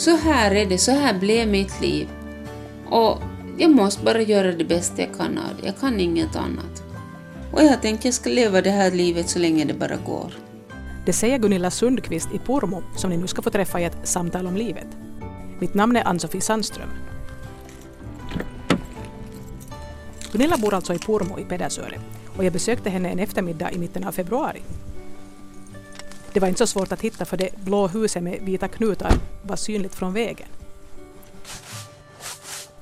så här är det, så här blev mitt liv. Och jag måste bara göra det bästa jag kan av det. Jag kan inget annat. Och jag tänkte jag ska leva det här livet så länge det bara går. Det säger Gunilla Sundqvist i Pormo som ni nu ska få träffa i ett samtal om livet. Mitt namn är Ann-Sofie Sandström. Gunilla bor alltså i Pormo i Pedersöre och jag besökte henne en eftermiddag i mitten av februari. Det var inte så svårt att hitta för det blå huset med vita knutar var synligt från vägen.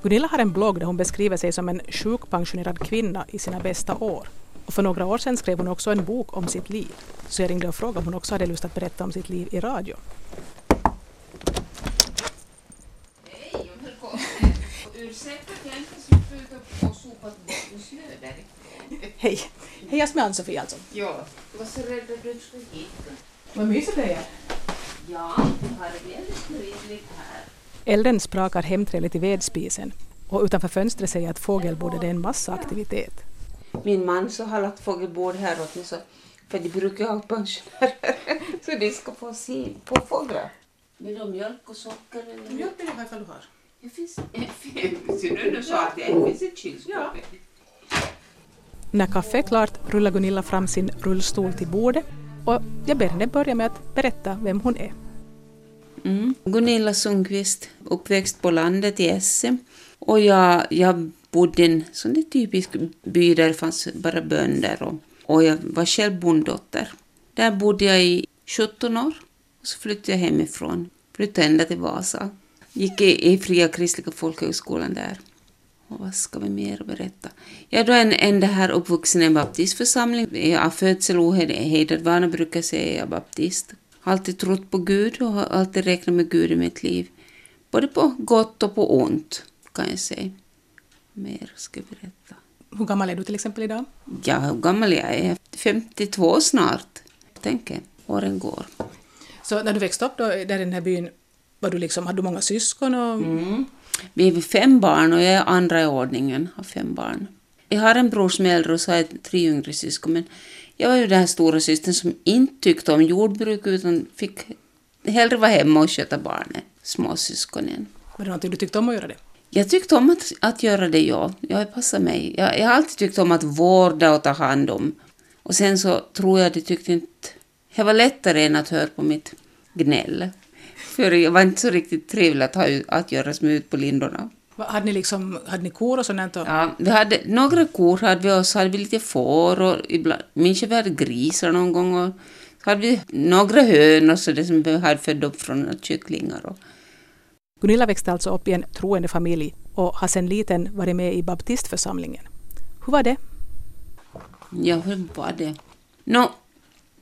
Gunilla har en blogg där hon beskriver sig som en sjukpensionerad kvinna i sina bästa år. Och för några år sedan skrev hon också en bok om sitt liv. Så jag ringde och frågade om hon också hade lust att berätta om sitt liv i radio. Hej. Ursäkta att jag inte slutade och sopat bort snö där. Hej! Hej, jag är Ann-Sofie alltså. Ja, jag var så rädd att du skulle hit. Vad mysigt det är. Ja, vi har det väldigt trevligt här. Elden sprakar hemtrevligt i vedspisen och utanför fönstret ser jag att fågelbordet är en massa aktivitet. Min man så har lagt fågelbord här åt mig så, för de brukar ha pensionärer så de ska få se på fåglar. Vill du ha mjölk och socker? Eller? Mjölk vill jag ha ifall du har. Det finns, ser du, du sa att det finns ett kylskåp. När kaffet är klart rullar Gunilla fram sin rullstol till bordet och jag ber henne börja med att berätta vem hon är. Mm. Gunilla Sundqvist, uppväxt på landet i Esse. Och jag, jag bodde i en sån där typisk by där det fanns bara bönder och, och jag var själv bonddotter. Där bodde jag i 17 år och så flyttade jag hemifrån. Flyttade ända till Vasa. Gick i, i Fria Kristliga Folkhögskolan där. Och vad ska vi mer berätta? Jag är då en, en det här uppvuxen i en baptistförsamling. Jag är födsel ohejdad vana brukar säga jag är baptist. Har alltid trott på Gud och har alltid räknat med Gud i mitt liv. Både på gott och på ont, kan jag säga. Mer ska jag berätta. Hur gammal är du till exempel idag? Ja, hur gammal jag är? 52 snart. Tänker, åren går. Så när du växte upp då, där i den här byn, var du liksom, hade du många syskon? Och... Mm. Vi är fem barn och jag är andra i ordningen av fem barn. Jag har en bror som är äldre och så har jag tre yngre syskon. Men jag var ju den här stora systern som inte tyckte om jordbruk utan fick hellre vara hemma och sköta barnen, småsyskonen. Var det någonting du tyckte om att göra det? Jag tyckte om att, att göra det, ja. Jag passar mig. Jag, jag har alltid tyckt om att vårda och ta hand om. Och sen så tror jag jag tyckte inte... Det var lättare än att höra på mitt gnäll. För jag var inte så riktigt trevlig att, ha, att göra som ut på lindorna. Hade ni, liksom, hade ni kor och sånt? Ja, vi hade några kor hade vi och så hade vi lite får och ibland, minns jag vi hade grisar någon gång och så hade vi några hönor så det som vi hade fött upp från kycklingar. Och. Gunilla växte alltså upp i en troende familj och har sedan liten varit med i baptistförsamlingen. Hur var det? Ja, hur var det? Nå,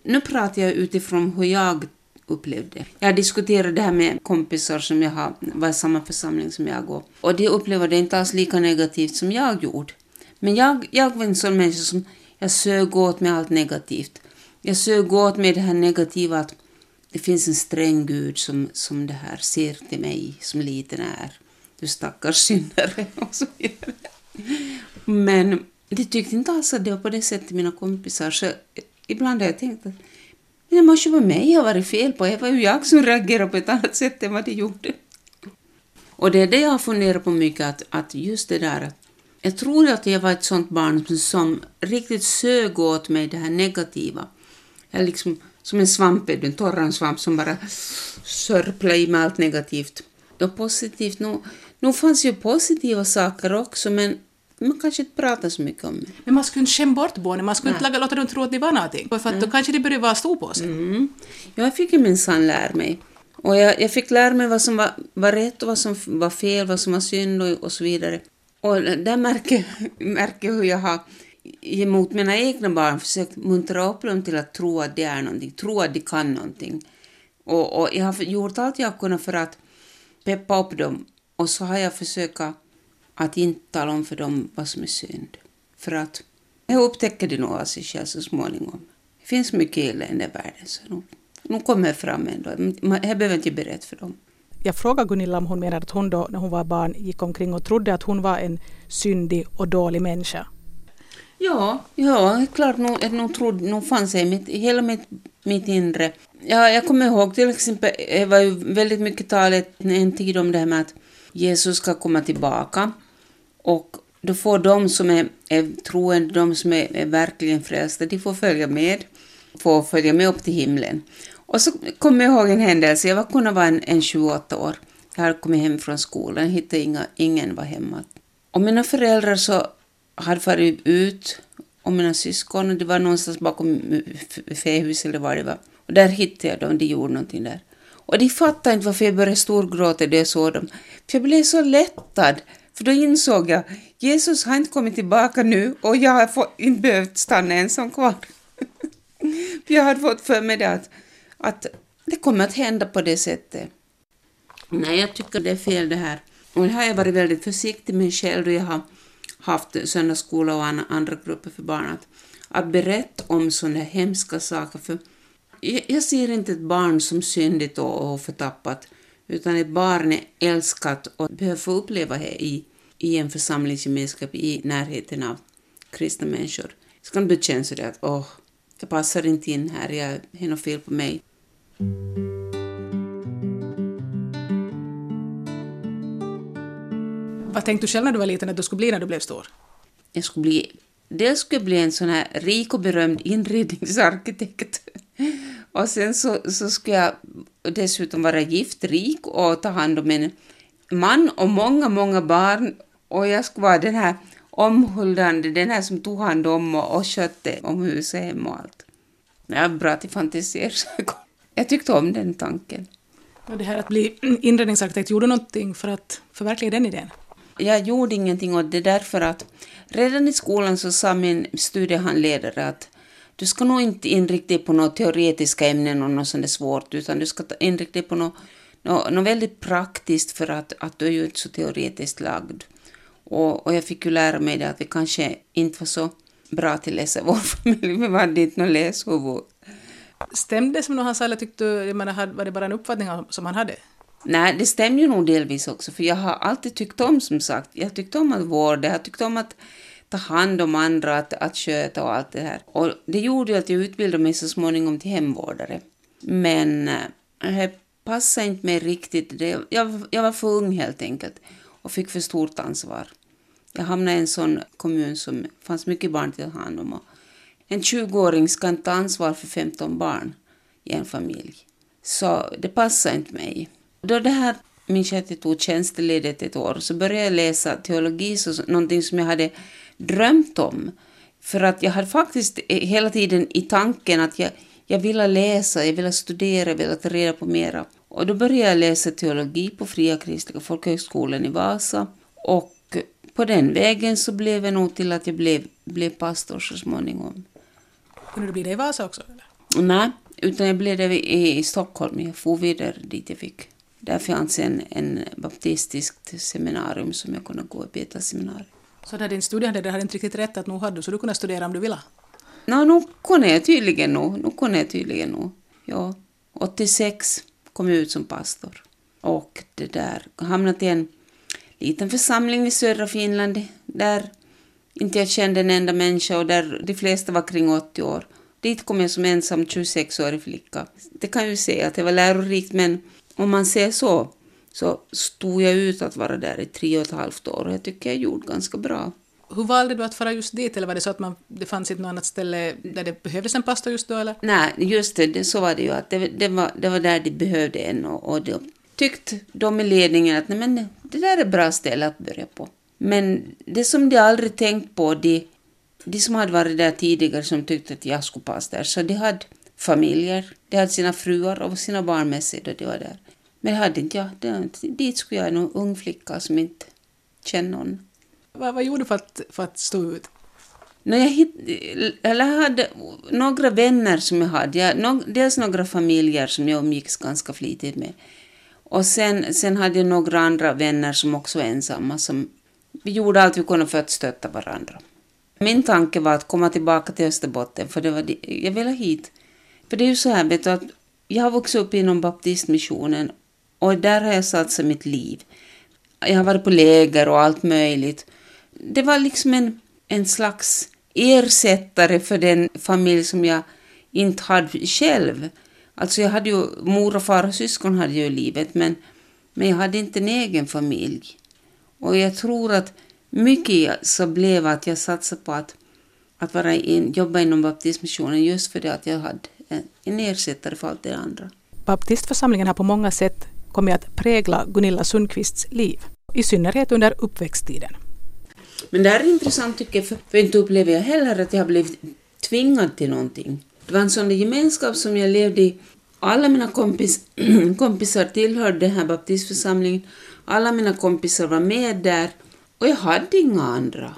nu pratar jag utifrån hur jag upplevde. Jag diskuterade det här med kompisar som jag har, var i samma församling som jag går. Och de upplevde det inte alls lika negativt som jag gjorde. Men jag, jag var en sån människa som jag sög åt med allt negativt. Jag sög åt med det här negativa att det finns en sträng Gud som, som det här ser till mig som liten är. Du stackars syndare och så vidare. Men det tyckte inte alls att det var på det sättet mina kompisar. Så ibland har jag tänkt att det måste vara mig jag varit fel på. Det var ju jag som reagerade på ett annat sätt än vad de gjorde. Och det är det jag har funderat på mycket, att, att just det där att jag tror att jag var ett sånt barn som, som riktigt sög åt mig det här negativa. Jag liksom som en svamp, en torran svamp som bara sörplade i mig allt negativt. Då positivt, nog, nog fanns ju positiva saker också, men man kanske inte pratar så mycket om det. Men man skulle inte skämma bort barnen, man skulle inte låta dem tro att de var någonting. För att då kanske de började vara stor på sig. Mm. Jag fick ju minsann lära mig. Och jag, jag fick lära mig vad som var, var rätt och vad som var fel, vad som var synd och, och så vidare. Och där märker, märker hur jag har emot mina egna barn försökt muntra upp dem till att tro att det är någonting, tro att de kan någonting. Och, och jag har gjort allt jag kunnat för att peppa upp dem och så har jag försökt att inte tala om för dem vad som är synd. För att jag upptäcker det nog av sig själv så småningom. Det finns mycket elände i världen så nu, nu kommer jag fram ändå. Jag behöver inte berätta för dem. Jag frågade Gunilla om hon menade att hon då när hon var barn gick omkring och trodde att hon var en syndig och dålig människa. Ja, ja klart nog, nog, trodde, nog fanns det i mitt, hela mitt, mitt inre Ja, jag kommer ihåg till exempel, det var ju väldigt mycket tal en tid om det här med att Jesus ska komma tillbaka. Och då får de som är, är troende, de som är, är verkligen frälsta, de får följa med. Får följa med upp till himlen. Och så kommer jag ihåg en händelse, jag var, kunde vara en, en 28 år. Jag hade kommit hem från skolan, hittade inga, ingen var hemma. Och mina föräldrar så hade farit ut och mina syskon och det var någonstans bakom fähuset eller vad det var. Och där hittade jag dem, de gjorde någonting där. Och de fattade inte varför jag började storgråta när jag såg dem. För jag blev så lättad. För då insåg jag, Jesus har inte kommit tillbaka nu och jag har fått, inte behövt stanna ensam kvar. för jag hade fått för mig det att, att det kommer att hända på det sättet. Nej, jag tycker det är fel det här. Och det har jag varit väldigt försiktig med själv då jag har haft söndagsskola och andra grupper för barn att, att berätta om sådana hemska saker. För jag, jag ser inte ett barn som syndigt och, och förtappat, utan ett barn är älskat och behöver få uppleva det i, i en församlingsgemenskap i närheten av kristna människor. Det ska inte bli känslan att åh, det passar inte in här, jag är något fel på mig. Vad tänkte du själv när du var liten att du skulle bli när du blev stor? Jag skulle bli, dels skulle jag bli en sån här rik och berömd inredningsarkitekt. Och sen så, så skulle jag dessutom vara gift, rik och ta hand om en man och många, många barn. Och jag skulle vara den här omhuldande, den här som tog hand om och, och skötte om huset hem och allt. Jag är bra till fantasier, jag tyckte om den tanken. Och det här att bli inredningsarkitekt, gjorde du någonting för att förverkliga den idén? Jag gjorde ingenting åt det därför att redan i skolan så sa min studiehandledare att du ska nog inte inrikta dig på några teoretiska ämnen och något sånt svårt, utan du ska inrikta dig på något, något, något väldigt praktiskt för att, att du är ju inte så teoretiskt lagd. Och, och jag fick ju lära mig det att vi kanske inte var så bra till att läsa vår familj, vi hade inte något läshuvud. Stämde det som han sa, eller tyckte du, var det bara en uppfattning som han hade? Nej, det stämmer ju nog delvis också, för jag har alltid tyckt om, som sagt, jag tyckte om att vårda, jag har tyckt om att ta hand om andra, att, att sköta och allt det här. Och det gjorde ju att jag utbildade mig så småningom till hemvårdare. Men eh, det passade inte mig riktigt. Det, jag, jag var för ung helt enkelt och fick för stort ansvar. Jag hamnade i en sån kommun som fanns mycket barn till hand om. Och en 20-åring ska inte ta ansvar för 15 barn i en familj. Så det passade inte mig. Då det här minns jag att jag tog tjänstledigt ett år, så började jag läsa teologi, så, någonting som jag hade drömt om. För att jag hade faktiskt hela tiden i tanken att jag, jag ville läsa, jag ville studera, jag ville ta reda på mera. Och då började jag läsa teologi på Fria Kristliga Folkhögskolan i Vasa. Och på den vägen så blev det nog till att jag blev, blev pastor så småningom. Kunde du bli det i Vasa också? Eller? Nej, utan jag blev det i, i Stockholm. Jag for vidare dit jag fick. Där fanns en, en baptistiskt seminarium som jag kunde gå i, beta-seminarium. Så när din studiehandledare hade inte riktigt rätt att nu hade du, så du kunde studera om du ville? No, nu kunde jag tydligen nog. Nu kunde jag tydligen nog. Ja, 86 kom jag ut som pastor. Och det där, hamnat i en liten församling i södra Finland där inte jag kände en enda människa och där de flesta var kring 80 år. Dit kom jag som ensam 26-årig flicka. Det kan ju säga att det var lärorikt men om man ser så så stod jag ut att vara där i tre och ett halvt år och jag tycker jag gjorde ganska bra. Hur valde du att fara just dit eller var det så att man, det fanns inte något annat ställe där det behövdes en pastor just då eller? Nej, just det, det så var det ju att det, det, var, det var där de behövde en och, och då tyckte de i ledningen att nej, men det där är ett bra ställe att börja på. Men det som de aldrig tänkt på, de, de som hade varit där tidigare som tyckte att jag skulle passa där, så de hade familjer, de hade sina fruar och sina barn med sig då de var där. Men det hade inte jag. Det, dit skulle jag, en ung flicka som inte känner någon. Vad, vad gjorde du för att, för att stå ut? No, jag, hitt, eller hade några vänner som jag hade. Jag, no, dels några familjer som jag umgicks ganska flitigt med. Och sen, sen hade jag några andra vänner som också var ensamma. Som, vi gjorde allt vi kunde för att stötta varandra. Min tanke var att komma tillbaka till Österbotten, för det var, jag ville hit. För det är ju så här, vet du, att jag har vuxit upp inom baptistmissionen och där har jag satsat mitt liv. Jag har varit på läger och allt möjligt. Det var liksom en, en slags ersättare för den familj som jag inte hade själv. Alltså jag hade ju, mor och far och syskon hade ju livet, men, men jag hade inte en egen familj. Och jag tror att mycket så blev att jag satsade på att, att vara in, jobba inom baptistmissionen just för det att jag hade en, en ersättare för allt det andra. Baptistförsamlingen har på många sätt kommit att prägla Gunilla Sundqvists liv, i synnerhet under uppväxttiden. Men det här är intressant tycker jag, för, inte upplever jag heller att jag har blivit tvingad till någonting. Det var en sån gemenskap som jag levde i. Alla mina kompis, kompisar tillhörde den här baptistförsamlingen. Alla mina kompisar var med där och jag hade inga andra.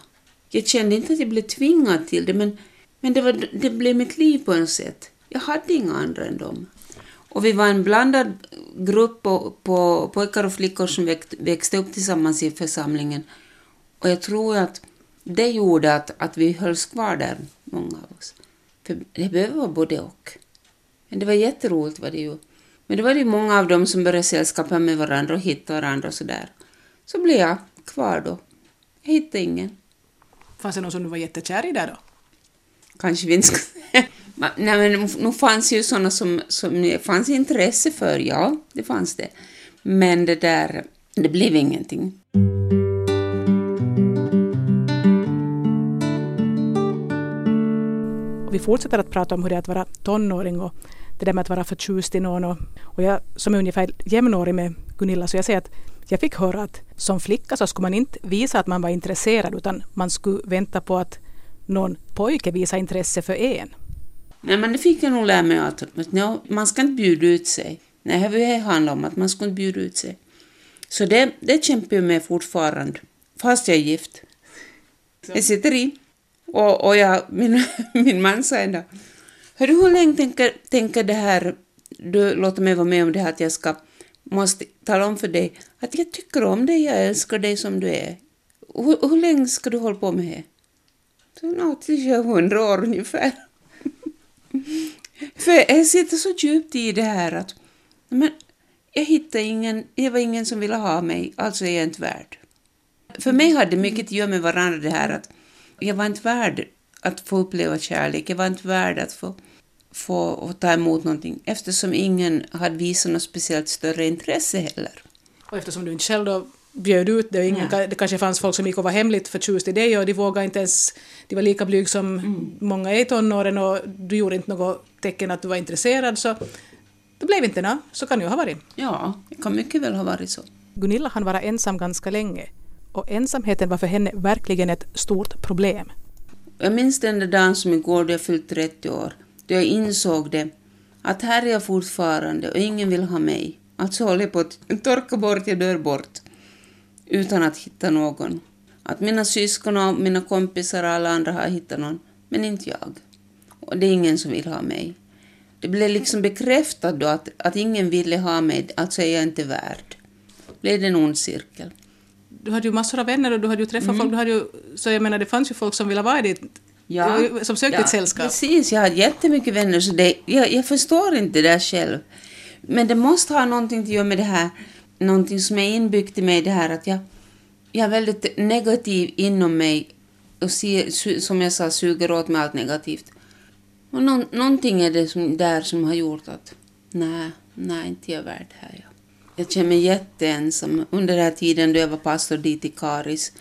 Jag kände inte att jag blev tvingad till det, men, men det, var, det blev mitt liv på något sätt. Jag hade inga andra än dem. Och vi var en blandad grupp på, på pojkar och flickor som växte upp tillsammans i församlingen. Och jag tror att det gjorde att, att vi hölls kvar där, många av oss. För det behöver vara både och. Men det var jätteroligt var det ju. Men det var ju många av dem som började sällskapa med varandra och hitta varandra och sådär. Så blev jag kvar då. Jag hittade ingen. Fanns det någon som du var jättekär i där då? Kanske vi inte ska Nej men nog fanns ju sådana som, som det fanns intresse för, ja, det fanns det. Men det där, det blev ingenting. Vi fortsätter att prata om hur det är att vara tonåring och det där med att vara förtjust i någon. Och, och jag som är ungefär jämnårig med Gunilla så jag säger att jag fick höra att som flicka så skulle man inte visa att man var intresserad utan man skulle vänta på att någon pojke visar intresse för en. Nej, men det fick jag nog lära mig att ja, man ska inte bjuda ut sig. Nej, det handlar om att man ska inte bjuda ut sig. Så det, det kämpar jag med fortfarande, fast jag är gift. Så. Jag sitter i. Och, och jag, min, min man sa en dag, Hörru, hur länge tänker, tänker det här, du låter mig vara med om det här att jag ska, måste tala om för dig att jag tycker om dig, jag älskar dig som du är. Hur, hur länge ska du hålla på med det? Så, no, tills jag är hundra år ungefär. för jag sitter så djupt i det här att men, jag hittade ingen, det var ingen som ville ha mig, alltså är jag inte värd. För mig hade mycket att göra med varandra det här att jag var inte värd att få uppleva kärlek, jag var inte värd att få, få ta emot någonting eftersom ingen hade visat något speciellt större intresse heller. Och eftersom du inte själv då bjöd ut det ingen, det kanske fanns folk som gick och var hemligt förtjust i dig och de vågade inte ens, de var lika blyg som mm. många är i tonåren och du gjorde inte något tecken att du var intresserad så det blev inte nå, så kan det ju ha varit. Ja, det kan mycket väl ha varit så. Gunilla hann vara ensam ganska länge och ensamheten var för henne verkligen ett stort problem. Jag minns den där dagen som igår då jag fyllt 30 år, då jag insåg det, att här är jag fortfarande och ingen vill ha mig. Alltså håller jag på att torka bort, jag dör bort, utan att hitta någon. Att mina syskon och mina kompisar och alla andra har hittat någon, men inte jag. Och det är ingen som vill ha mig. Det blev liksom bekräftat då att, att ingen ville ha mig, alltså är jag inte värd. Det blev en ond cirkel du hade ju massor av vänner och du hade ju träffat mm. folk. Du hade ju, så jag menar, det fanns ju folk som ville vara i ditt Ja, som sökte ja, ett sällskap. Precis, jag har jättemycket vänner så det, jag, jag förstår inte det där själv. Men det måste ha någonting att göra med det här, någonting som är inbyggt i mig, det här att jag, jag är väldigt negativ inom mig och ser, som jag sa, suger åt mig allt negativt. Och någon, någonting är det som, där som har gjort att nej, nej, inte jag är värd här. Jag. Jag känner mig jätteensam under den här tiden då jag var pastor dit i Karis.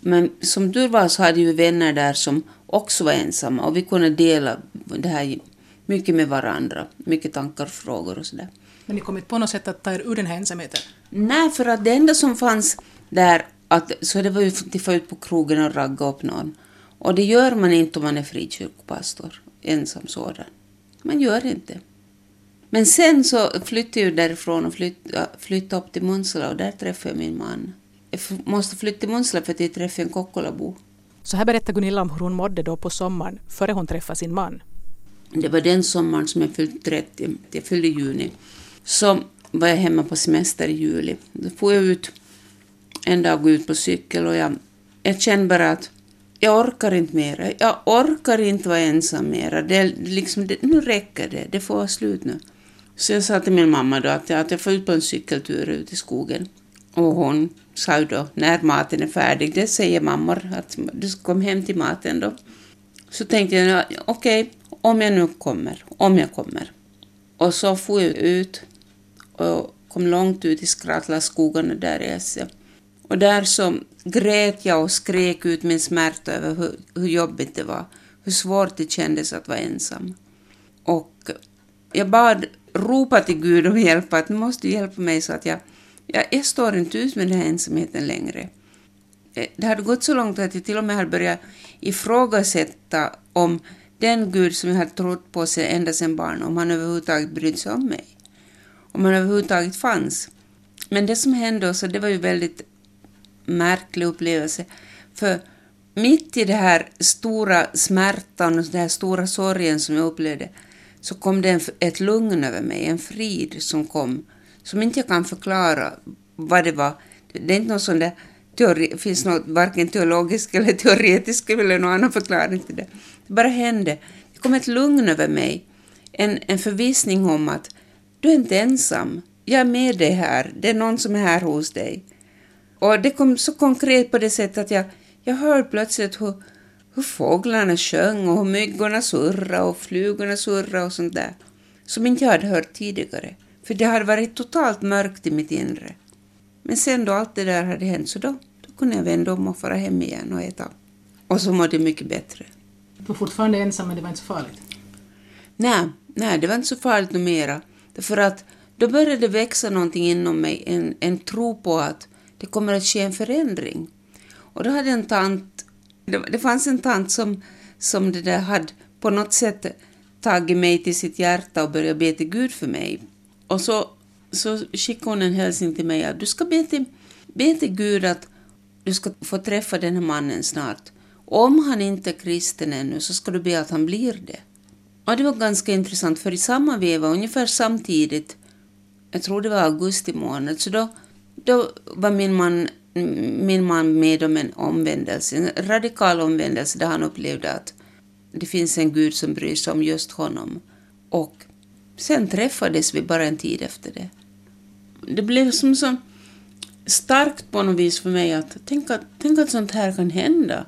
Men som tur var så hade vi vänner där som också var ensamma och vi kunde dela det här mycket med varandra. Mycket tankar och frågor och sådär. Men ni kom inte på något sätt att ta er ur den här ensamheten? Nej, för att det enda som fanns där, att, så det var ju att få ut på krogen och ragga upp någon. Och det gör man inte om man är frikyrkopastor, ensam sådan. Man gör inte. Men sen så flyttade jag därifrån och flyttade, flyttade upp till Munsala och där träffade jag min man. Jag måste flytta till Munsala för att jag träffade en Kokkolabo. Så här berättar Gunilla om hur hon mådde då på sommaren före hon träffade sin man. Det var den sommaren som jag fyllde 30, jag fyllde i juni. Så var jag hemma på semester i juli. Då får jag ut en dag ut på cykel och jag, jag kände bara att jag orkar inte mera. Jag orkar inte vara ensam mera. Det, liksom, det, nu räcker det. Det får vara slut nu. Så jag sa till min mamma då att jag, att jag får ut på en cykeltur ut i skogen. Och hon sa då, när maten är färdig, det säger mammor, att du ska komma hem till maten då. Så tänkte jag, okej, okay, om jag nu kommer, om jag kommer. Och så får jag ut och kom långt ut i Skratlaskogarna där i Esse. Och där så grät jag och skrek ut min smärta över hur, hur jobbigt det var, hur svårt det kändes att vara ensam. Och jag bad, ropade till Gud om hjälp, att nu måste du hjälpa mig så att jag, jag, jag står inte ut med den här ensamheten längre. Eh, det hade gått så långt att jag till och med hade börjat ifrågasätta om den Gud som jag hade trott på sig ända sedan barn, om han överhuvudtaget brydde sig om mig. Om han överhuvudtaget fanns. Men det som hände oss, det var ju väldigt märklig upplevelse. För mitt i den här stora smärtan och den här stora sorgen som jag upplevde så kom det ett lugn över mig, en frid som kom, som inte jag kan förklara vad det var. Det är inte någon sån där teori, finns något varken teologisk eller teoretisk eller någon annan förklaring till det. Det bara hände. Det kom ett lugn över mig, en, en förvissning om att du är inte ensam, jag är med dig här, det är någon som är här hos dig. Och det kom så konkret på det sättet att jag, jag hörde plötsligt hur, hur fåglarna sjöng och hur myggorna surrade och flugorna surrade och sånt där. Som inte jag hade hört tidigare. För det hade varit totalt mörkt i mitt inre. Men sen då allt det där hade hänt så då, då kunde jag vända om och fara hem igen och äta. Och så mådde jag mycket bättre. Du var fortfarande ensam men det var inte så farligt? Nej, nej det var inte så farligt mera. Därför att då började det växa någonting inom mig, en, en tro på att det kommer att ske en förändring. Och då hade en tant, det, det fanns en tant som, som det där hade på något sätt tagit mig till sitt hjärta och börjat be till Gud för mig. Och så, så skickade hon en hälsning till mig att du ska be till, be till Gud att du ska få träffa den här mannen snart. Om han inte är kristen ännu så ska du be att han blir det. Ja, det var ganska intressant för i samma veva, ungefär samtidigt, jag tror det var augusti månad, så då då var min man, min man med om en omvändelse, en radikal omvändelse där han upplevde att det finns en Gud som bryr sig om just honom. Och sen träffades vi bara en tid efter det. Det blev som så starkt på något vis för mig att tänk att, tänk att sånt här kan hända.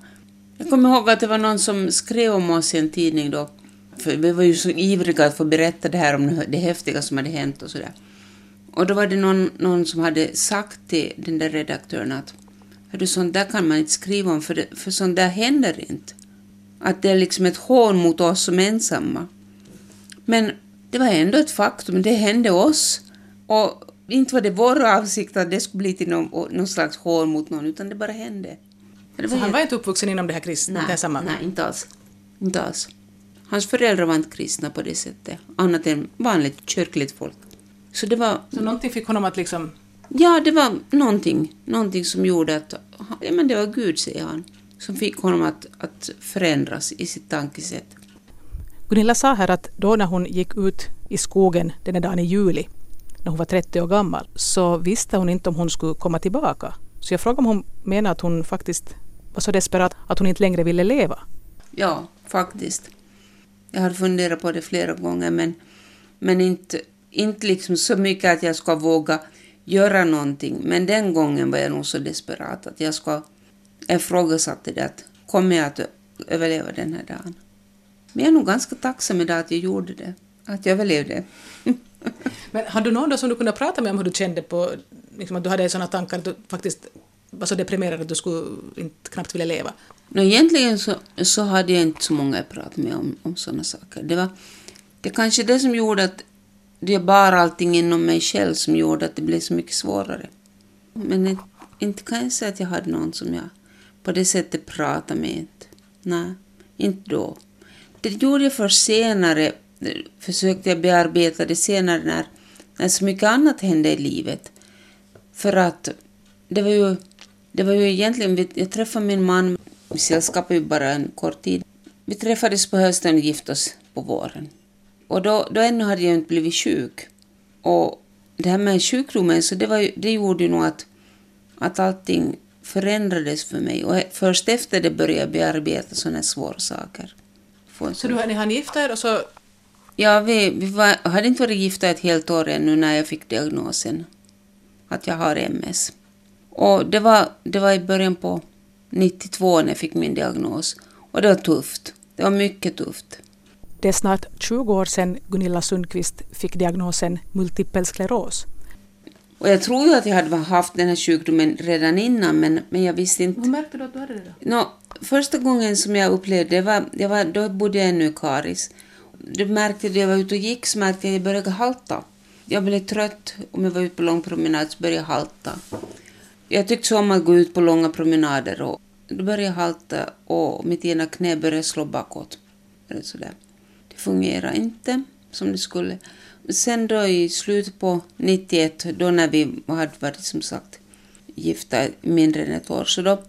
Jag kommer ihåg att det var någon som skrev om oss i en tidning då, för vi var ju så ivriga att få berätta det här om det häftiga som hade hänt och sådär. Och då var det någon, någon som hade sagt till den där redaktören att Hördu, sånt där kan man inte skriva om för, det, för sånt där händer inte. Att det är liksom ett hån mot oss som ensamma. Men det var ändå ett faktum, det hände oss. Och inte var det vår avsikt att det skulle bli till någon, någon slags hån mot någon, utan det bara hände. Det var så han var inte uppvuxen inom det här kristna? Nej, nej inte alls. Inte alls. Hans föräldrar var inte kristna på det sättet, annat än vanligt kyrkligt folk. Så det var... Så någonting fick honom att liksom... Ja, det var någonting, någonting som gjorde att... Ja, men det var Gud, säger han, som fick honom att, att förändras i sitt tankesätt. Gunilla sa här att då när hon gick ut i skogen den där dagen i juli, när hon var 30 år gammal, så visste hon inte om hon skulle komma tillbaka. Så jag frågade om hon menade att hon faktiskt var så desperat att hon inte längre ville leva. Ja, faktiskt. Jag har funderat på det flera gånger, men, men inte, inte liksom så mycket att jag ska våga göra någonting, men den gången var jag nog så desperat att jag ska ifrågasatte det att kommer jag att överleva den här dagen? Men jag är nog ganska tacksam idag att jag gjorde det, att jag överlevde. men har du någon då som du kunde prata med om hur du kände på, liksom att du hade sådana tankar att du faktiskt var så deprimerad att du skulle inte knappt vilja leva? No, egentligen så, så hade jag inte så många att prata med om, om sådana saker. Det var det kanske det som gjorde att jag bar allting inom mig själv som gjorde att det blev så mycket svårare. Men inte, inte kan jag säga att jag hade någon som jag på det sättet pratade med. Nej, inte då. Det gjorde jag först senare, försökte jag bearbeta det senare när, när så mycket annat hände i livet. För att det var ju, det var ju egentligen, jag träffade min man, vi sällskapade ju bara en kort tid. Vi träffades på hösten och gifte oss på våren. Och då, då ännu hade jag inte blivit sjuk. Och det här med sjukdomen, så det, var ju, det gjorde ju nog att, att allting förändrades för mig. Och först efter det började jag bearbeta sådana svåra saker. Så du, ni hann gifta er och så... Ja, vi, vi var, hade inte varit gifta ett helt år ännu när jag fick diagnosen att jag har MS. Och det var, det var i början på 92 när jag fick min diagnos. Och det var tufft. Det var mycket tufft. Det är snart 20 år sedan Gunilla Sundqvist fick diagnosen multipel skleros. Och jag tror ju att jag hade haft den här sjukdomen redan innan, men, men jag visste inte. Hur märkte du att du hade det då? Nå, första gången som jag upplevde det var, jag var, då bodde jag ännu i Karis. Du märkte när jag var ute och gick så märkte jag att jag började halta. Jag blev trött om jag var ute på lång promenad så började jag halta. Jag tyckte så om att gå ut på långa promenader och då började jag halta och mitt ena knä började slå bakåt. Eller sådär. Det fungerade inte som det skulle. Sen då i slutet på 91, då när vi hade varit som sagt gifta mindre än ett år, så då,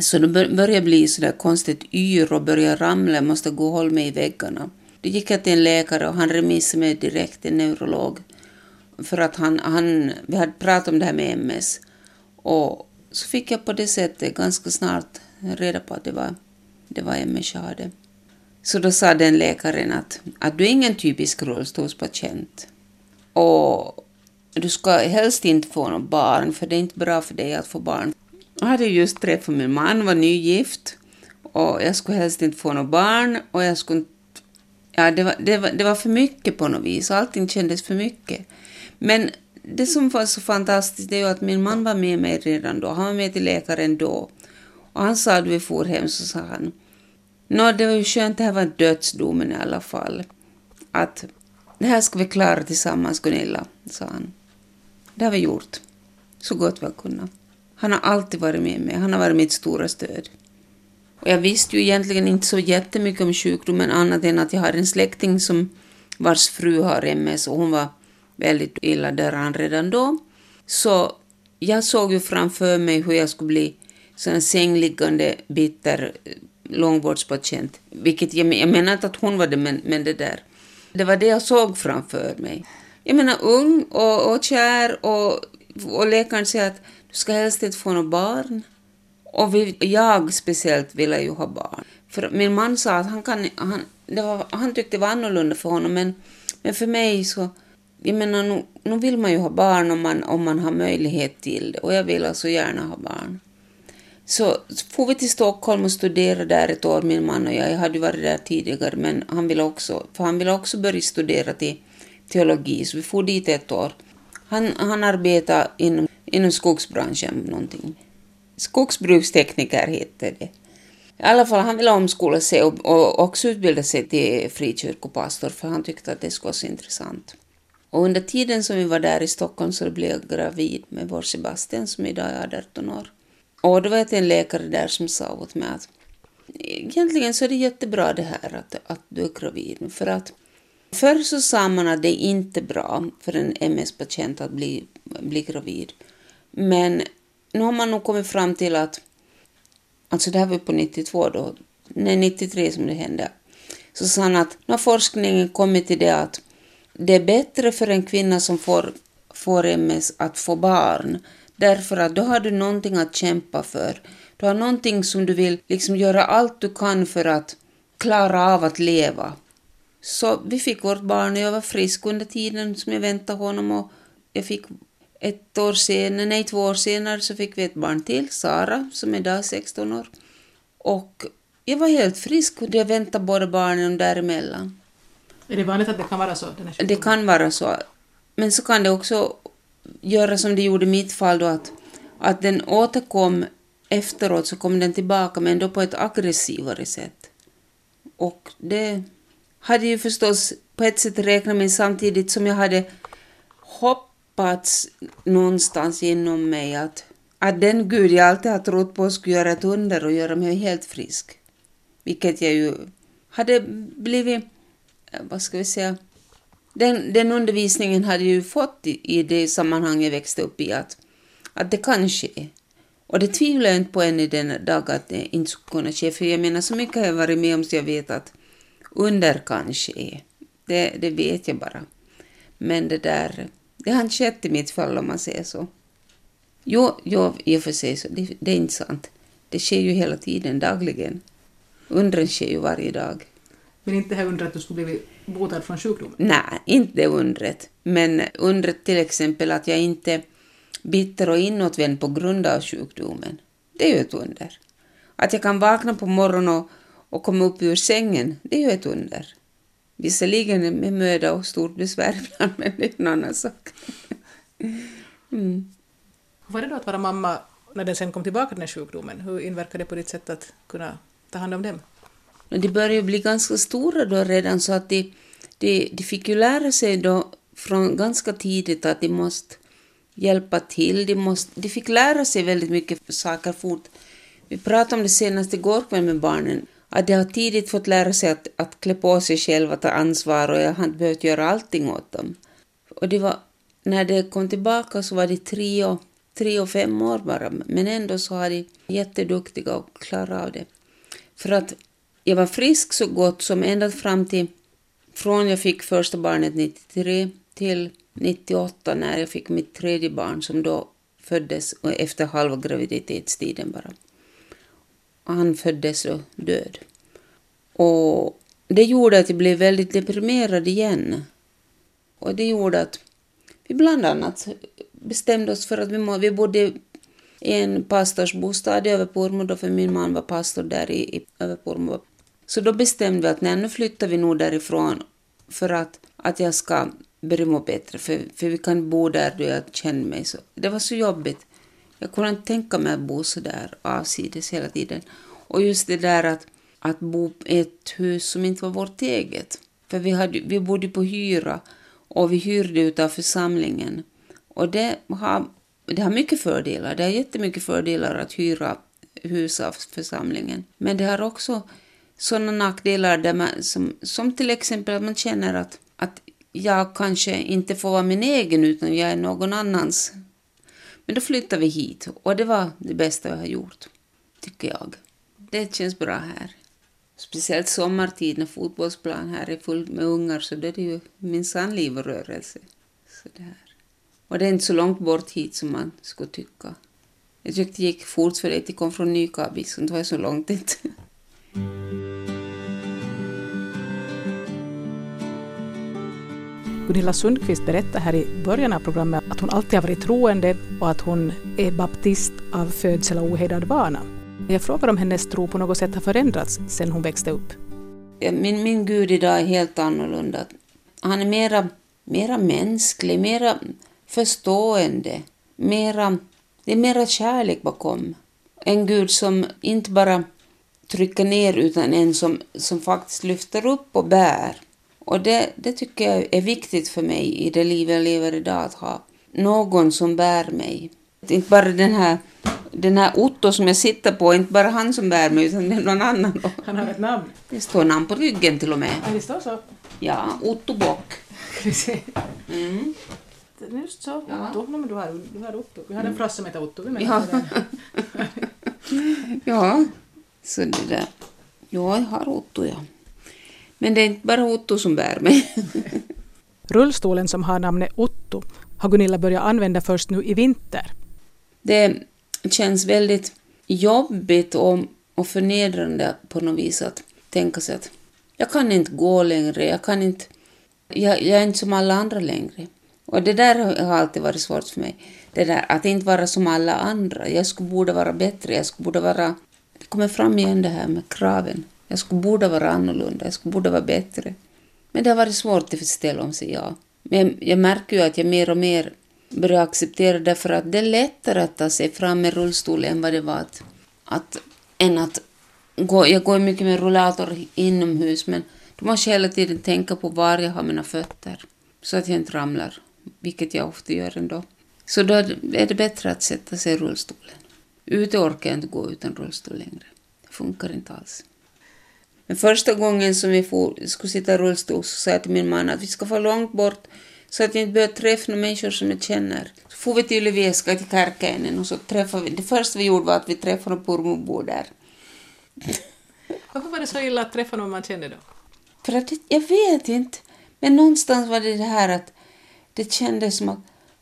så då började jag bli sådär konstigt yr och började ramla, jag måste gå och hålla mig i väggarna. Då gick jag till en läkare och han remissade mig direkt till en neurolog. För att han, han, vi hade pratat om det här med MS. Och så fick jag på det sättet ganska snart reda på att det var, det var MS jag hade. Så då sa den läkaren att, att du är ingen typisk rullstolspatient. Och du ska helst inte få något barn, för det är inte bra för dig att få barn. Jag hade just träffat min man, var nygift, och jag skulle helst inte få något barn, och jag skulle Ja, det var, det, var, det var för mycket på något vis, allting kändes för mycket. Men det som var så fantastiskt det är att min man var med mig redan då, han var med till läkaren då. Och han sa, att vi for hem, så sa han, Nå, det var ju skönt, det här var dödsdomen i alla fall. Att det här ska vi klara tillsammans, Gunilla, sa han. Det har vi gjort. Så gott vi har kunnat. Han har alltid varit med mig, han har varit mitt stora stöd. Och jag visste ju egentligen inte så jättemycket om sjukdomen annat än att jag har en släkting som vars fru har MS och hon var väldigt illa däran redan då. Så jag såg ju framför mig hur jag skulle bli sån sängliggande, bitter eh, långvårdspatient. Vilket jag, jag menar inte att hon var det, men, men det där. Det var det jag såg framför mig. Jag menar ung och, och kär och, och läkaren säger att du ska helst inte få något barn. Och vi, jag speciellt ville ju ha barn. För min man sa att han, kan, han, det var, han tyckte det var annorlunda för honom, men, men för mig så... Jag menar, nu, nu vill man ju ha barn om man, om man har möjlighet till det, och jag vill alltså gärna ha barn. Så får vi till Stockholm och studera där ett år, min man och jag. Jag hade varit där tidigare, men han ville också, för han ville också börja studera till teologi, så vi får dit ett år. Han, han arbetar inom, inom skogsbranschen, någonting. Skogsbrukstekniker heter det. I alla fall, han ville omskola sig och, och också utbilda sig till frikyrkopastor, för han tyckte att det skulle vara så intressant. Och under tiden som vi var där i Stockholm så blev jag gravid med vår Sebastian som idag är 18 år. Och då var det en läkare där som sa åt mig att egentligen så är det jättebra det här att, att du är gravid. För att förr så sa man att det är inte bra för en MS-patient att bli, bli gravid. Men nu har man nog kommit fram till att, alltså det här var på 92 då, nej 93 som det hände, så sa han att nu har forskningen kommit till det att det är bättre för en kvinna som får, får MS att få barn Därför att då har du någonting att kämpa för. Du har någonting som du vill liksom göra allt du kan för att klara av att leva. Så vi fick vårt barn och jag var frisk under tiden som jag väntade honom och jag fick ett år senare, nej två år senare så fick vi ett barn till, Sara, som är idag 16 år. Och jag var helt frisk och jag väntade båda barnen däremellan. Är det vanligt att det kan vara så? det kan vara så. Men så kan det också göra som det gjorde i mitt fall då att, att den återkom efteråt så kom den tillbaka men då på ett aggressivare sätt. Och det hade ju förstås på ett sätt räknat med samtidigt som jag hade hoppats någonstans inom mig att, att den Gud jag alltid har trott på skulle göra ett under och göra mig helt frisk. Vilket jag ju hade blivit, Eh, vad ska vi säga, den, den undervisningen hade jag ju fått i, i det sammanhang jag växte upp i, att, att det kan ske. Och det tvivlar jag inte på än i denna dag att det inte skulle kunna ske, för jag menar så mycket har jag varit med om så jag vet att under kan ske. Det, det vet jag bara. Men det där, det har inte skett i mitt fall om man säger så. Jo, jo i och för sig, så det, det är inte sant. Det sker ju hela tiden, dagligen. Undren sker ju varje dag. Men inte här undret att du skulle bli botad från sjukdomen? Nej, inte undret. Men undret till exempel att jag inte bitter och inåtvänd på grund av sjukdomen. Det är ju ett under. Att jag kan vakna på morgonen och, och komma upp ur sängen, det är ju ett under. Visserligen med möda och stort besvär ibland, men det är en annan sak. Mm. Hur var det då att vara mamma när den sen kom tillbaka den här sjukdomen? Hur inverkade det på ditt sätt att kunna ta hand om dem? De började bli ganska stora då redan så att de, de, de fick ju lära sig då från ganska tidigt att de måste hjälpa till. De, måste, de fick lära sig väldigt mycket saker fort. Vi pratade om det senast igår kväll med barnen, att de har tidigt fått lära sig att, att klä på sig själva, ta ansvar och jag har inte behövt göra allting åt dem. Och det var, när de kom tillbaka så var de tre och, tre och fem år bara, men ändå så har de jätteduktiga och klarat av det. För att jag var frisk så gott som ända fram till från jag fick första barnet 93 till 98 när jag fick mitt tredje barn som då föddes efter halva graviditetstiden bara. Han föddes och död. Och det gjorde att jag blev väldigt deprimerad igen. Och det gjorde att vi bland annat bestämde oss för att vi, må, vi bodde i en pastors bostad i Överpormo då för min man var pastor där i, i Överpormo. Så då bestämde vi att nej, nu flyttar vi nog därifrån för att, att jag ska börja må bättre, för, för vi kan bo där då jag känner mig så. Det var så jobbigt. Jag kunde inte tänka mig att bo så där avsides hela tiden. Och just det där att, att bo i ett hus som inte var vårt eget. För vi, hade, vi bodde på hyra och vi hyrde ut av församlingen. Och det har, det har mycket fördelar. Det har jättemycket fördelar att hyra hus av församlingen. Men det har också sådana nackdelar där man, som, som till exempel att man känner att, att jag kanske inte får vara min egen utan jag är någon annans. Men då flyttade vi hit och det var det bästa jag har gjort, tycker jag. Det känns bra här. Speciellt sommartid när fotbollsplan här är full med ungar så det är ju minsann liv och rörelse. Så det här. Och det är inte så långt bort hit som man skulle tycka. Jag tyckte det gick fort för det kom från Nykabi så det var så långt inte. Gunilla Sundqvist berättade här i början av programmet att hon alltid har varit troende och att hon är baptist av födsel och ohejdad vana. Jag frågar om hennes tro på något sätt har förändrats sedan hon växte upp. Min, min Gud idag är helt annorlunda. Han är mera, mera mänsklig, mera förstående, mera, det är mera kärlek bakom. En Gud som inte bara trycker ner utan en som, som faktiskt lyfter upp och bär. Och det, det tycker jag är viktigt för mig i det liv jag lever idag, att ha någon som bär mig. Inte bara den här, den här Otto som jag sitter på, inte bara han som bär mig, utan det är någon annan. Han har ett namn. Det står namn på ryggen till och med. Ja, det står så. Ja, Otto Bock. Mm. Just så, ja. Otto. Men du, har, du har Otto. Vi har en mm. frasse som heter Otto. Vi ja. ja, så det där. Ja, jag har Otto, ja. Men det är inte bara Otto som bär mig. Rullstolen som har namnet Otto har Gunilla börjat använda först nu i vinter. Det känns väldigt jobbigt och, och förnedrande på något vis att tänka sig att jag kan inte gå längre, jag kan inte, jag, jag är inte som alla andra längre. Och det där har alltid varit svårt för mig. Det där att inte vara som alla andra. Jag skulle borde vara bättre, jag skulle borde vara... Det kommer fram igen det här med kraven. Jag skulle borde vara annorlunda, jag skulle borde vara bättre. Men det har varit svårt att ställa om sig, ja. Men jag märker ju att jag mer och mer börjar acceptera det för att det är lättare att ta sig fram med rullstol än vad det var att, att än att gå, jag går mycket med rullator inomhus men då måste jag hela tiden tänka på var jag har mina fötter så att jag inte ramlar, vilket jag ofta gör ändå. Så då är det bättre att sätta sig i rullstolen. Ute orkar jag inte gå utan rullstol längre. Det funkar inte alls. Men första gången som vi for, skulle sitta i rullstol så sa jag till min man att vi ska få långt bort så att vi inte behöver träffa några människor som jag känner. Så får vi till Ylivieska, till Kärkäinen och så träffade vi, det första vi gjorde var att vi träffade några purmobor där. Varför var det så illa att träffa någon man kände då? För att det, jag vet inte. Men någonstans var det det här att det kändes som att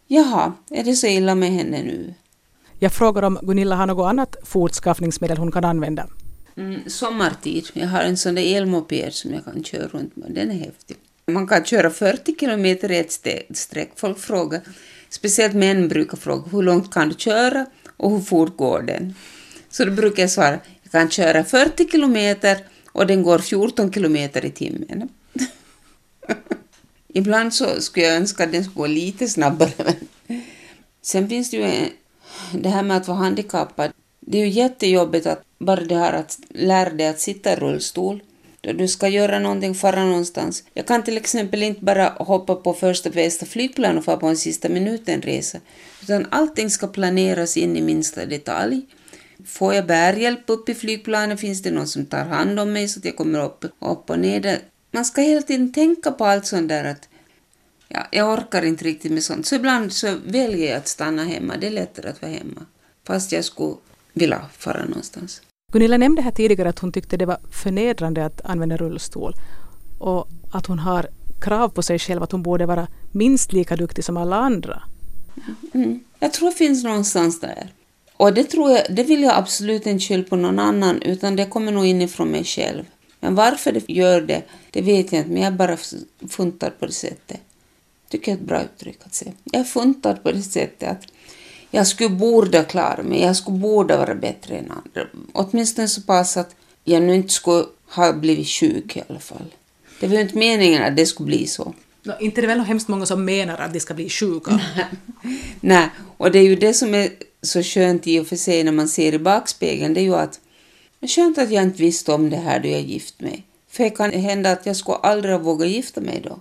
jaha, är det så illa med henne nu? Jag frågar om Gunilla har något annat fortskaffningsmedel hon kan använda. Mm, sommartid. Jag har en sån där elmoped som jag kan köra runt med. Den är häftig. Man kan köra 40 kilometer i ett streck. Folk frågar, speciellt män brukar fråga, hur långt kan du köra och hur fort går den? Så då brukar jag svara, jag kan köra 40 kilometer och den går 14 kilometer i timmen. Ibland så skulle jag önska att den skulle gå lite snabbare. Sen finns det ju det här med att vara handikappad. Det är ju jättejobbigt att bara det här att lära dig att sitta i rullstol då du ska göra någonting, fara någonstans. Jag kan till exempel inte bara hoppa på första bästa flygplan och få på en sista minuten-resa, utan allting ska planeras in i minsta detalj. Får jag bärhjälp upp i flygplanet? Finns det någon som tar hand om mig så att jag kommer upp, upp och ner? Man ska hela tiden tänka på allt sånt där att ja, jag orkar inte riktigt med sånt. Så ibland så väljer jag att stanna hemma. Det är lättare att vara hemma. Fast jag skulle vilja fara någonstans. Gunilla nämnde här tidigare att hon tyckte det var förnedrande att använda rullstol och att hon har krav på sig själv att hon borde vara minst lika duktig som alla andra. Mm. Jag tror det finns någonstans där. Och det, tror jag, det vill jag absolut inte skylla på någon annan, utan det kommer nog inifrån mig själv. Men varför det gör det, det vet jag inte, men jag bara funtar på det sättet. Tycker jag är ett bra uttryck att säga. Jag funtar på det sättet att jag skulle borde klara mig, jag skulle borde vara bättre än andra. Åtminstone så pass att jag nu inte skulle ha blivit sjuk i alla fall. Det var ju inte meningen att det skulle bli så. No, inte det är väl hemskt många som menar att de ska bli sjuka? Nej, och det är ju det som är så skönt i och för sig när man ser i backspegeln, det är ju att det är skönt att jag inte visste om det här då jag gift mig. För det kan hända att jag skulle aldrig ha vågat gifta mig då.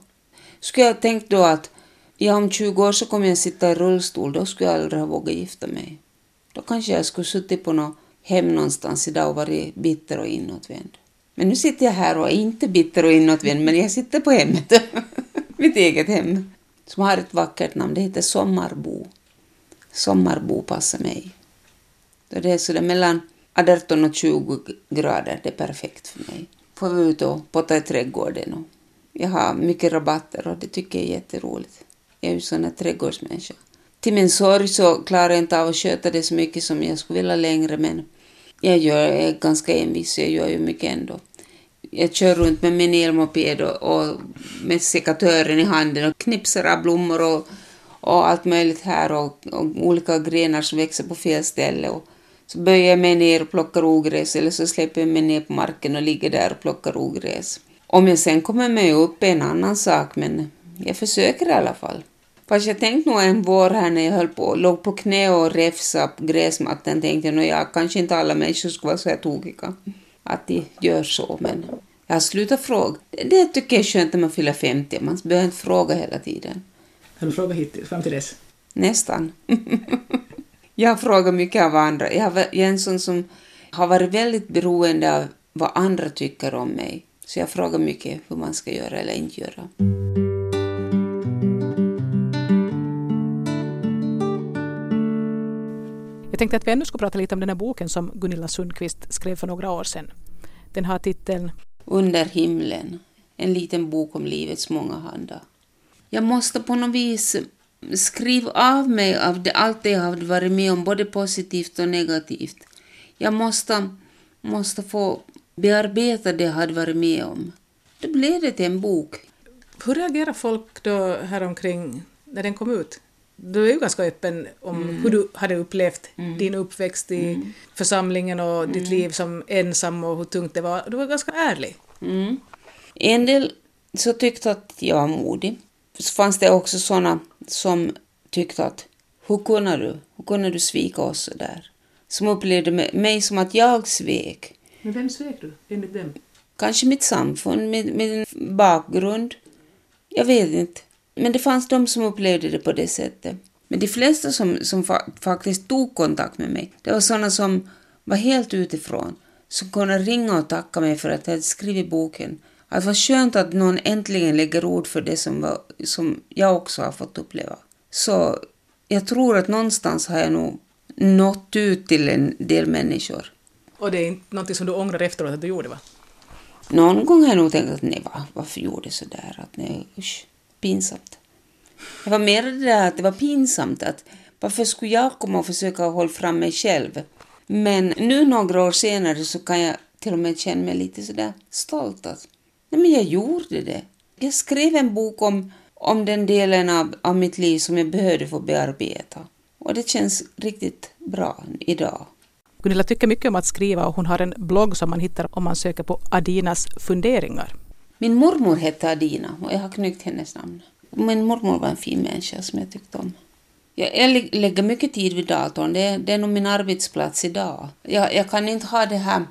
Skulle jag tänkt då att ja, om 20 år så kommer jag sitta i rullstol, då skulle jag aldrig ha vågat gifta mig. Då kanske jag skulle suttit på något hem någonstans idag och varit bitter och inåtvänd. Men nu sitter jag här och är inte bitter och inåtvänd, men jag sitter på hemmet. Mitt eget hem. Som har ett vackert namn. Det heter Sommarbo. Sommarbo passar mig. det är sådär mellan 18 och 20 grader. Det är perfekt för mig. Får vi ut och potta i trädgården. Och jag har mycket rabatter och det tycker jag är jätteroligt. Jag är ju sån här trädgårdsmänniska. Till min sorg så klarar jag inte av att sköta det så mycket som jag skulle vilja längre men jag, gör, jag är ganska envis så jag gör ju mycket ändå. Jag kör runt med min elmoped och, och med sekatören i handen och knipsar av blommor och, och allt möjligt här och, och, olika grenar som växer på fel ställe. Och så böjer jag mig ner och plockar ogräs eller så släpper jag mig ner på marken och ligger där och plockar ogräs. Om jag sen kommer med upp är en annan sak men jag försöker i alla fall. Fast jag tänkte nog en vår här när jag höll på, låg på knä och räfsa på gräsmattan tänkte jag ja, kanske inte alla människor skulle vara så här tokiga att de gör så men jag har slutat fråga. Det tycker jag är skönt när man fyller 50, man behöver inte fråga hela tiden. Har du frågat hittills, fram till dess? Nästan. jag har frågat mycket av andra. Jag är en sån som har varit väldigt beroende av vad andra tycker om mig. Så jag frågar mycket hur man ska göra eller inte göra. Jag tänkte att vi ännu skulle prata lite om den här boken som Gunilla Sundqvist skrev för några år sedan. Den har titeln Under himlen, en liten bok om livets många handar. Jag måste på något vis skriva av mig av det, allt det jag har varit med om, både positivt och negativt. Jag måste, måste få bearbeta det jag hade varit med om. Då blev det till en bok. Hur reagerar folk då häromkring när den kom ut? Du är ju ganska öppen om mm. hur du hade upplevt mm. din uppväxt i mm. församlingen och mm. ditt liv som ensam och hur tungt det var. Du var ganska ärlig. Mm. En del så tyckte att jag var modig. Så fanns det också sådana som tyckte att hur kunde du? Hur kunde du svika oss så där? Som upplevde mig som att jag svek. Men vem svek du, enligt vem? Kanske mitt samfund, min, min bakgrund. Jag vet inte. Men det fanns de som upplevde det på det sättet. Men de flesta som, som fa faktiskt tog kontakt med mig, det var sådana som var helt utifrån, som kunde ringa och tacka mig för att jag hade skrivit boken. Att det var skönt att någon äntligen lägger ord för det som, var, som jag också har fått uppleva. Så jag tror att någonstans har jag nog nått ut till en del människor. Och det är inte något som du ångrar efteråt att du gjorde va? Någon gång har jag nog tänkt att nej, va, varför gjorde jag sådär? Att nej, usch pinsamt. Det var mer det där att det var pinsamt att varför skulle jag komma och försöka hålla fram mig själv? Men nu några år senare så kan jag till och med känna mig lite sådär stolt att nej men jag gjorde det. Jag skrev en bok om, om den delen av, av mitt liv som jag behövde få bearbeta. Och det känns riktigt bra idag. Gunilla tycker mycket om att skriva och hon har en blogg som man hittar om man söker på Adinas funderingar. Min mormor hette Adina och jag har knyckt hennes namn. Min mormor var en fin människa som jag tyckte om. Jag lägger mycket tid vid datorn. Det är, det är nog min arbetsplats idag. Jag, jag kan inte ha det här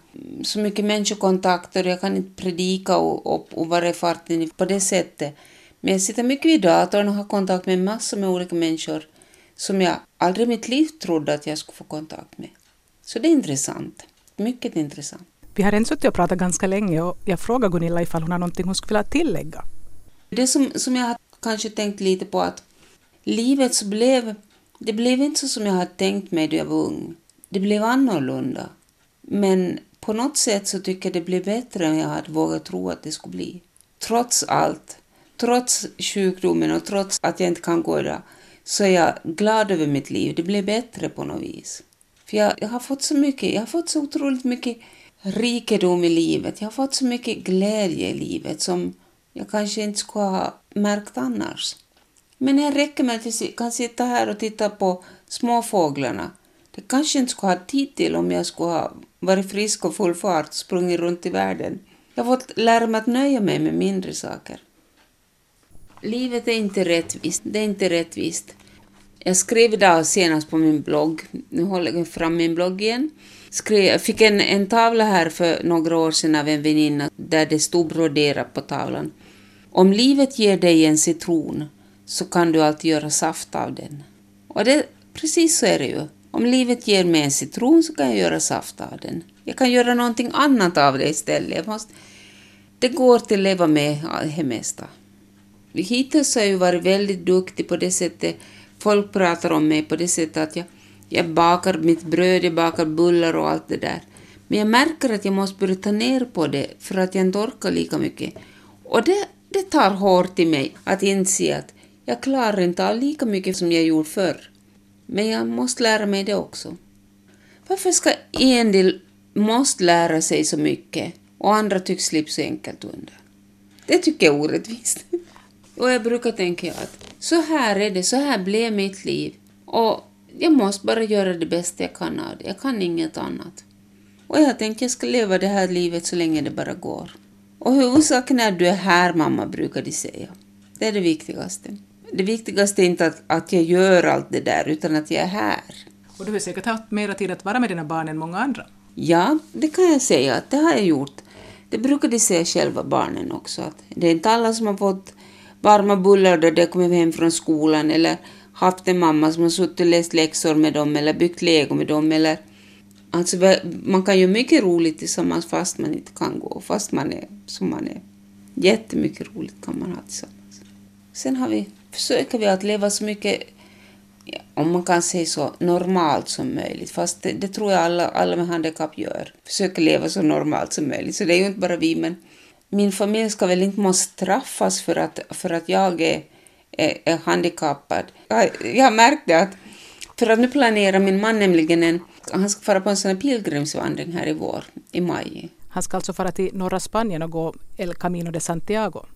så mycket människokontakter, jag kan inte predika och, och, och vara i farten på det sättet. Men jag sitter mycket vid datorn och har kontakt med massor med olika människor som jag aldrig i mitt liv trodde att jag skulle få kontakt med. Så det är intressant. Mycket intressant. Vi har redan suttit och pratat ganska länge och jag frågar Gunilla ifall hon har någonting hon skulle vilja tillägga. Det som, som jag har kanske tänkt lite på att livet så blev, det blev inte så som jag hade tänkt mig då jag var ung. Det blev annorlunda. Men på något sätt så tycker jag det blev bättre än jag hade vågat tro att det skulle bli. Trots allt, trots sjukdomen och trots att jag inte kan gå idag, så är jag glad över mitt liv. Det blev bättre på något vis. För jag, jag har fått så mycket, jag har fått så otroligt mycket rikedom i livet. Jag har fått så mycket glädje i livet som jag kanske inte skulle ha märkt annars. Men det räcker med att jag kan sitta här och titta på småfåglarna. Det kanske inte skulle ha tid till om jag skulle ha varit frisk och full fart och sprungit runt i världen. Jag har fått lära mig att nöja mig med mindre saker. Livet är inte rättvist. Det är inte rättvist. Jag skrev idag senast på min blogg, nu håller jag fram min blogg igen, skrev, jag fick en, en tavla här för några år sedan av en väninna där det stod broderat på tavlan. Om livet ger dig en citron så kan du alltid göra saft av den. Och det, precis så är det ju. Om livet ger mig en citron så kan jag göra saft av den. Jag kan göra någonting annat av det istället. Jag måste, det går till att leva med det mesta. Hittills har jag varit väldigt duktig på det sättet. Folk pratar om mig på det sättet att jag, jag bakar mitt bröd, jag bakar bullar och allt det där. Men jag märker att jag måste börja ta ner på det för att jag inte orkar lika mycket. Och det, det tar hårt i mig att inse att jag klarar inte av lika mycket som jag gjorde förr. Men jag måste lära mig det också. Varför ska en del måste lära sig så mycket och andra tycks slippa så enkelt undan? Det tycker jag är orättvist. Och jag brukar tänka att så här är det, så här blev mitt liv. Och jag måste bara göra det bästa jag kan av det. Jag kan inget annat. Och jag tänkte att jag ska leva det här livet så länge det bara går. Och huvudsaken är att du är här, mamma, brukar de säga. Det är det viktigaste. Det viktigaste är inte att, att jag gör allt det där, utan att jag är här. Och du har säkert haft mera tid att vara med dina barn än många andra. Ja, det kan jag säga att det har jag gjort. Det brukar de säga själva, barnen också. Att det är inte alla som har fått varma bullar då de kommit hem från skolan eller haft en mamma som har suttit och läst läxor med dem eller byggt lego med dem eller Alltså man kan ju mycket roligt tillsammans fast man inte kan gå, fast man är som man är. Jättemycket roligt kan man ha tillsammans. Sen har vi, försöker vi att leva så mycket, om man kan säga så, normalt som möjligt. Fast det, det tror jag alla, alla med handikapp gör. Försöker leva så normalt som möjligt. Så det är ju inte bara vi, men min familj ska väl inte måste straffas för att, för att jag är, är, är handikappad. Jag, jag märkte att, för att nu planerar min man nämligen en, han ska fara på en sån här pilgrimsvandring här i vår, i maj. Han ska alltså fara till norra Spanien och gå El Camino de Santiago.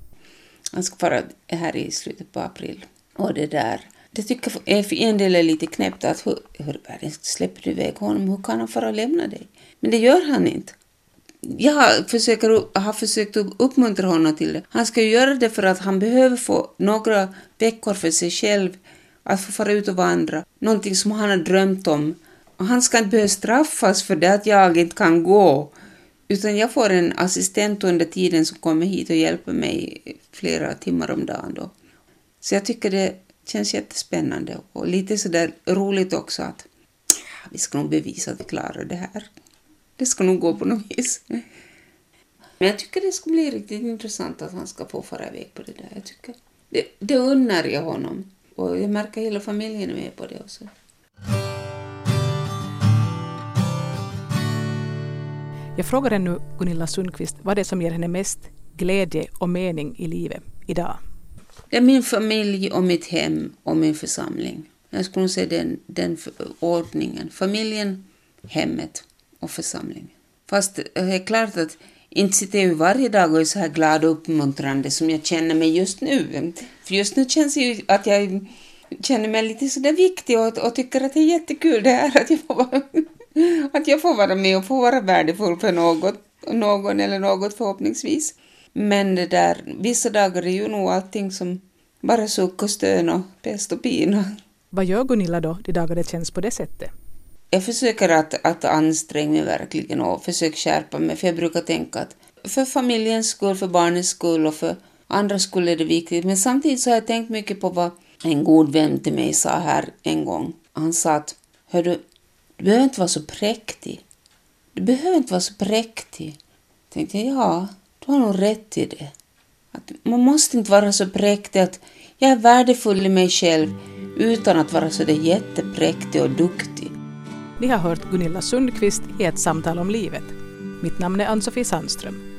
Han ska fara här i slutet på april. Och det där, det tycker jag för en del är lite knäppt att hur, hur släpper du iväg honom, hur kan han fara och lämna dig? Men det gör han inte jag försöker, har försökt uppmuntra honom till det. Han ska göra det för att han behöver få några veckor för sig själv att få fara ut och vandra. Någonting som han har drömt om. Och han ska inte behöva straffas för det att jag inte kan gå. Utan jag får en assistent under tiden som kommer hit och hjälper mig flera timmar om dagen. Då. Så jag tycker det känns jättespännande och lite sådär roligt också att ah, vi ska nog bevisa att vi klarar det här. Det ska nog gå på något vis. Men jag tycker det ska bli riktigt intressant att han ska få fara iväg på det där. Jag tycker det, det unnar jag honom. Och jag märker hela familjen är med på det också. Jag frågar ännu Gunilla Sundqvist vad det är som ger henne mest glädje och mening i livet idag. Det är min familj och mitt hem och min församling. Jag skulle säga den, den ordningen. Familjen, hemmet och församlingen. Fast det är klart att inte sitter jag varje dag och är så här glad och uppmuntrande som jag känner mig just nu. För just nu känns det ju att jag känner mig lite sådär viktig och, och tycker att det är jättekul det här att jag får vara, att jag får vara med och få vara värdefull för något, någon eller något förhoppningsvis. Men det där, vissa dagar är ju nog allting som bara suck och stön och pest och pina. Vad gör Gunilla då de dagar det känns på det sättet? Jag försöker att, att anstränga mig verkligen och försöka skärpa mig, för jag brukar tänka att för familjens skull, för barnens skull och för andra skull är det viktigt. Men samtidigt så har jag tänkt mycket på vad en god vän till mig sa här en gång. Han sa att, hördu, du behöver inte vara så präktig. Du behöver inte vara så präktig. Jag tänkte ja, du har nog rätt i det. Att man måste inte vara så präktig att jag är värdefull i mig själv utan att vara så där jättepräktig och duktig. Ni har hört Gunilla Sundqvist i ett samtal om livet. Mitt namn är Ann-Sofie Sandström.